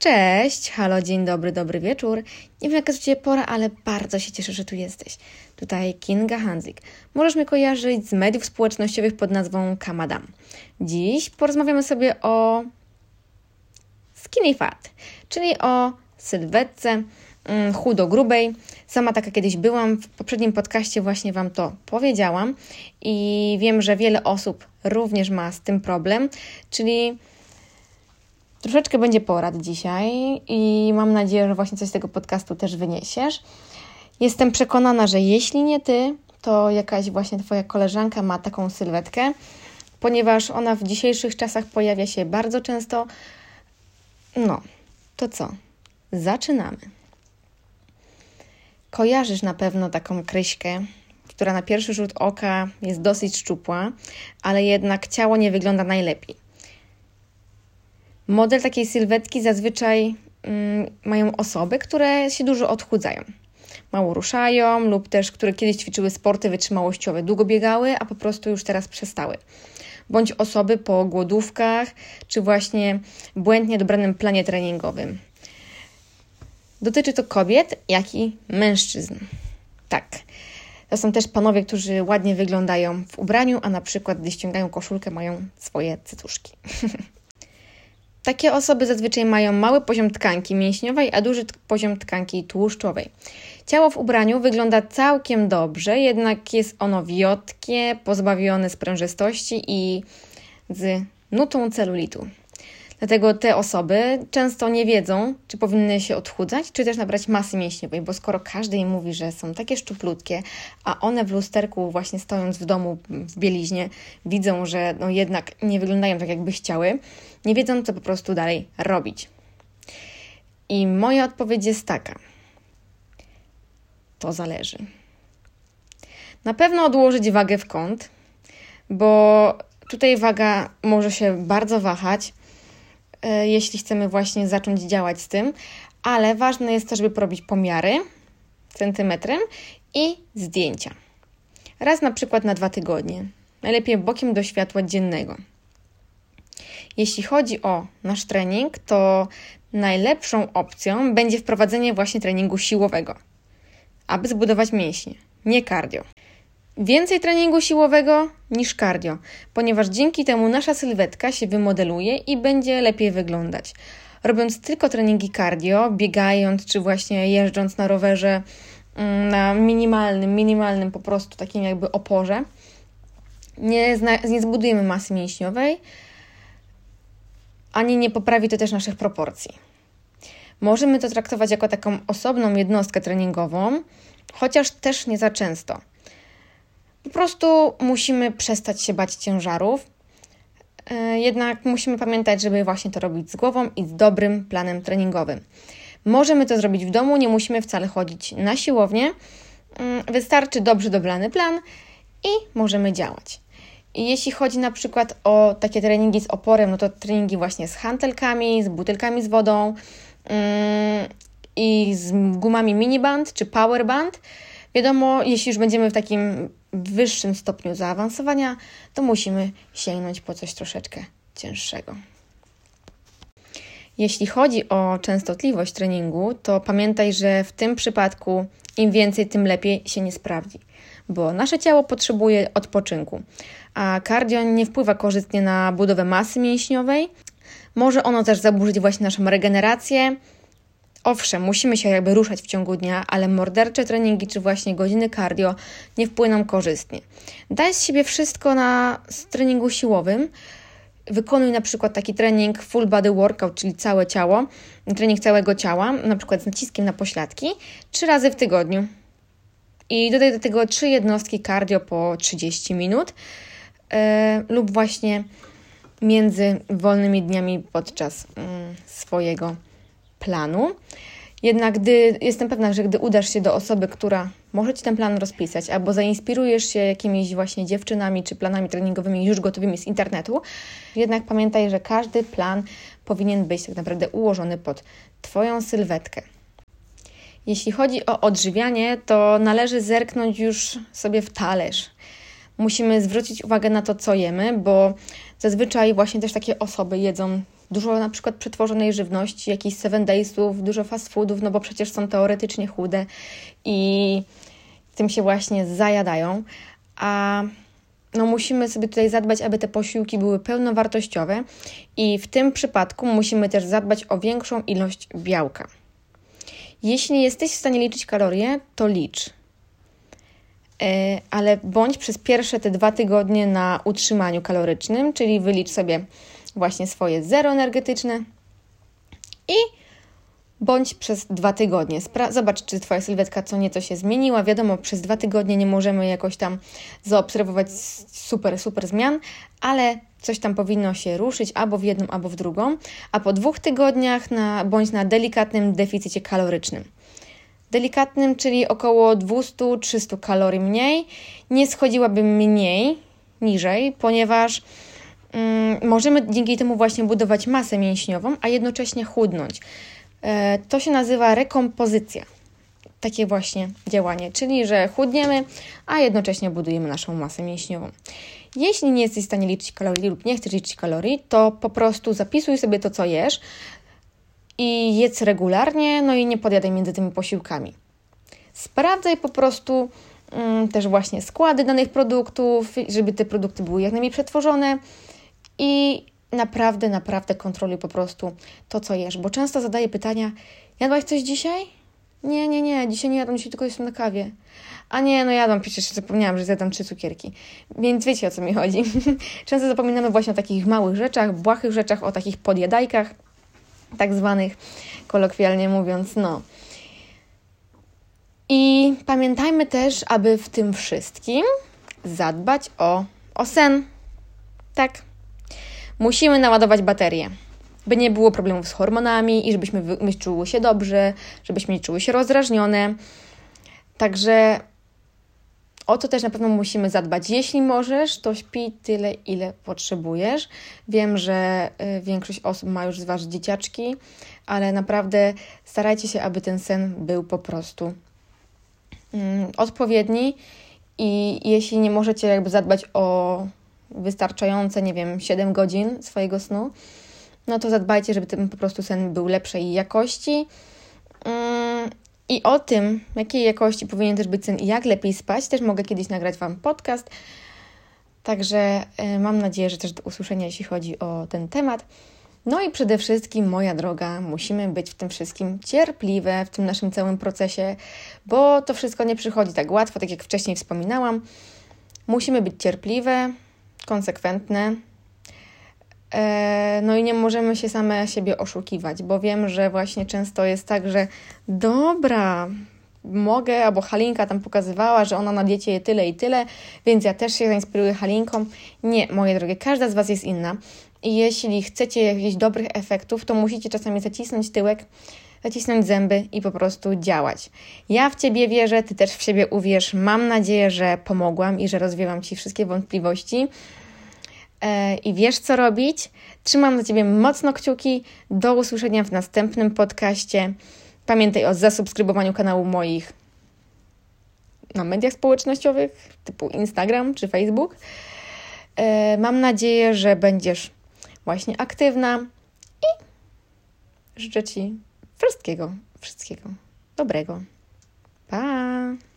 Cześć, halo, dzień dobry, dobry wieczór. Nie wiem jaka jest Ciebie pora, ale bardzo się cieszę, że tu jesteś. Tutaj Kinga Hanzik. Możesz mnie kojarzyć z mediów społecznościowych pod nazwą Kamadam. Dziś porozmawiamy sobie o skinny fat, czyli o sylwetce mm, chudo-grubej. Sama taka kiedyś byłam, w poprzednim podcaście właśnie Wam to powiedziałam i wiem, że wiele osób również ma z tym problem, czyli Troszeczkę będzie porad dzisiaj i mam nadzieję, że właśnie coś z tego podcastu też wyniesiesz. Jestem przekonana, że jeśli nie ty, to jakaś właśnie Twoja koleżanka ma taką sylwetkę, ponieważ ona w dzisiejszych czasach pojawia się bardzo często. No, to co? Zaczynamy. Kojarzysz na pewno taką kryśkę, która na pierwszy rzut oka jest dosyć szczupła, ale jednak ciało nie wygląda najlepiej. Model takiej sylwetki zazwyczaj mm, mają osoby, które się dużo odchudzają. Mało ruszają lub też, które kiedyś ćwiczyły sporty wytrzymałościowe, długo biegały, a po prostu już teraz przestały. Bądź osoby po głodówkach, czy właśnie błędnie dobranym planie treningowym. Dotyczy to kobiet, jak i mężczyzn. Tak. To są też panowie, którzy ładnie wyglądają w ubraniu, a na przykład, gdy ściągają koszulkę, mają swoje cycuszki. Takie osoby zazwyczaj mają mały poziom tkanki mięśniowej, a duży poziom tkanki tłuszczowej. Ciało w ubraniu wygląda całkiem dobrze, jednak jest ono wiotkie, pozbawione sprężystości i z nutą celulitu. Dlatego te osoby często nie wiedzą, czy powinny się odchudzać, czy też nabrać masy mięśniowej, bo skoro każdy im mówi, że są takie szczuplutkie, a one w lusterku właśnie stojąc w domu w bieliźnie widzą, że no jednak nie wyglądają tak, jakby chciały, nie wiedzą, co po prostu dalej robić. I moja odpowiedź jest taka. To zależy. Na pewno odłożyć wagę w kąt, bo tutaj waga może się bardzo wahać, jeśli chcemy właśnie zacząć działać z tym, ale ważne jest też, żeby porobić pomiary centymetrem i zdjęcia. Raz na przykład na dwa tygodnie. Najlepiej bokiem do światła dziennego. Jeśli chodzi o nasz trening, to najlepszą opcją będzie wprowadzenie właśnie treningu siłowego, aby zbudować mięśnie, nie cardio. Więcej treningu siłowego niż cardio, ponieważ dzięki temu nasza sylwetka się wymodeluje i będzie lepiej wyglądać. Robiąc tylko treningi cardio, biegając czy właśnie jeżdżąc na rowerze mm, na minimalnym, minimalnym po prostu takim jakby oporze, nie, nie zbudujemy masy mięśniowej, ani nie poprawi to też naszych proporcji. Możemy to traktować jako taką osobną jednostkę treningową, chociaż też nie za często. Po prostu musimy przestać się bać ciężarów. E, jednak musimy pamiętać, żeby właśnie to robić z głową i z dobrym planem treningowym. Możemy to zrobić w domu, nie musimy wcale chodzić na siłownię. Mm, wystarczy dobrze dobrany plan i możemy działać. Jeśli chodzi na przykład o takie treningi z oporem, no to treningi właśnie z hantelkami, z butelkami z wodą yy, i z gumami miniband czy powerband. Wiadomo, jeśli już będziemy w takim wyższym stopniu zaawansowania, to musimy sięgnąć po coś troszeczkę cięższego. Jeśli chodzi o częstotliwość treningu, to pamiętaj, że w tym przypadku im więcej, tym lepiej się nie sprawdzi, bo nasze ciało potrzebuje odpoczynku, a cardio nie wpływa korzystnie na budowę masy mięśniowej. Może ono też zaburzyć właśnie naszą regenerację, Owszem, musimy się jakby ruszać w ciągu dnia, ale mordercze treningi czy właśnie godziny cardio nie wpłyną korzystnie. Daj z siebie wszystko na treningu siłowym. Wykonuj na przykład taki trening full body workout, czyli całe ciało, trening całego ciała, na przykład z naciskiem na pośladki, trzy razy w tygodniu. I dodaj do tego trzy jednostki cardio po 30 minut yy, lub właśnie między wolnymi dniami podczas yy, swojego planu. Jednak gdy jestem pewna, że gdy udasz się do osoby, która może Ci ten plan rozpisać, albo zainspirujesz się jakimiś właśnie dziewczynami czy planami treningowymi już gotowymi z internetu, jednak pamiętaj, że każdy plan powinien być tak naprawdę ułożony pod Twoją sylwetkę. Jeśli chodzi o odżywianie, to należy zerknąć już sobie w talerz. Musimy zwrócić uwagę na to, co jemy, bo zazwyczaj właśnie też takie osoby jedzą dużo na przykład przetworzonej żywności, jakichś seven daysów, dużo fast foodów, no bo przecież są teoretycznie chude i tym się właśnie zajadają. A no musimy sobie tutaj zadbać, aby te posiłki były pełnowartościowe i w tym przypadku musimy też zadbać o większą ilość białka. Jeśli jesteś w stanie liczyć kalorie, to licz. E, ale bądź przez pierwsze te dwa tygodnie na utrzymaniu kalorycznym, czyli wylicz sobie właśnie swoje zero energetyczne i bądź przez dwa tygodnie. Spra zobacz, czy Twoja sylwetka co nieco się zmieniła. Wiadomo, przez dwa tygodnie nie możemy jakoś tam zaobserwować super, super zmian, ale coś tam powinno się ruszyć albo w jedną, albo w drugą. A po dwóch tygodniach na, bądź na delikatnym deficycie kalorycznym. Delikatnym, czyli około 200-300 kalorii mniej. Nie schodziłabym mniej, niżej, ponieważ możemy dzięki temu właśnie budować masę mięśniową, a jednocześnie chudnąć. E, to się nazywa rekompozycja. Takie właśnie działanie, czyli że chudniemy, a jednocześnie budujemy naszą masę mięśniową. Jeśli nie jesteś w stanie liczyć kalorii lub nie chcesz liczyć kalorii, to po prostu zapisuj sobie to, co jesz i jedz regularnie, no i nie podjadaj między tymi posiłkami. Sprawdzaj po prostu mm, też właśnie składy danych produktów, żeby te produkty były jak najmniej przetworzone i naprawdę, naprawdę kontroluj po prostu to, co jesz, bo często zadaję pytania, jadłaś coś dzisiaj? Nie, nie, nie, dzisiaj nie jadłam, dzisiaj tylko jestem na kawie. A nie, no jadłam, przecież zapomniałam, że zjadam trzy cukierki. Więc wiecie, o co mi chodzi. często zapominamy właśnie o takich małych rzeczach, błahych rzeczach, o takich podjadajkach, tak zwanych, kolokwialnie mówiąc, no. I pamiętajmy też, aby w tym wszystkim zadbać o, o sen. Tak, Musimy naładować baterię, by nie było problemów z hormonami i żebyśmy my czuły się dobrze, żebyśmy nie czuły się rozdrażnione. Także o to też na pewno musimy zadbać. Jeśli możesz, to śpi tyle, ile potrzebujesz. Wiem, że y, większość osób ma już z Was dzieciaczki, ale naprawdę starajcie się, aby ten sen był po prostu mm, odpowiedni. I jeśli nie możecie jakby zadbać o wystarczające, nie wiem, 7 godzin swojego snu, no to zadbajcie, żeby ten po prostu sen był lepszej jakości. Mm, I o tym, jakiej jakości powinien też być sen i jak lepiej spać, też mogę kiedyś nagrać Wam podcast. Także e, mam nadzieję, że też do usłyszenia, jeśli chodzi o ten temat. No i przede wszystkim, moja droga, musimy być w tym wszystkim cierpliwe, w tym naszym całym procesie, bo to wszystko nie przychodzi tak łatwo, tak jak wcześniej wspominałam. Musimy być cierpliwe, konsekwentne. E, no i nie możemy się same siebie oszukiwać, bo wiem, że właśnie często jest tak, że dobra, mogę, albo Halinka tam pokazywała, że ona na diecie je tyle i tyle, więc ja też się zainspiruję Halinką. Nie, moje drogie, każda z Was jest inna. I jeśli chcecie jakichś dobrych efektów, to musicie czasami zacisnąć tyłek, zacisnąć zęby i po prostu działać. Ja w Ciebie wierzę, Ty też w siebie uwierz. Mam nadzieję, że pomogłam i że rozwiewam Ci wszystkie wątpliwości. E, I wiesz, co robić. Trzymam za Ciebie mocno kciuki. Do usłyszenia w następnym podcaście. Pamiętaj o zasubskrybowaniu kanału moich na mediach społecznościowych, typu Instagram czy Facebook. E, mam nadzieję, że będziesz właśnie aktywna i życzę Ci wszystkiego, wszystkiego dobrego. Pa!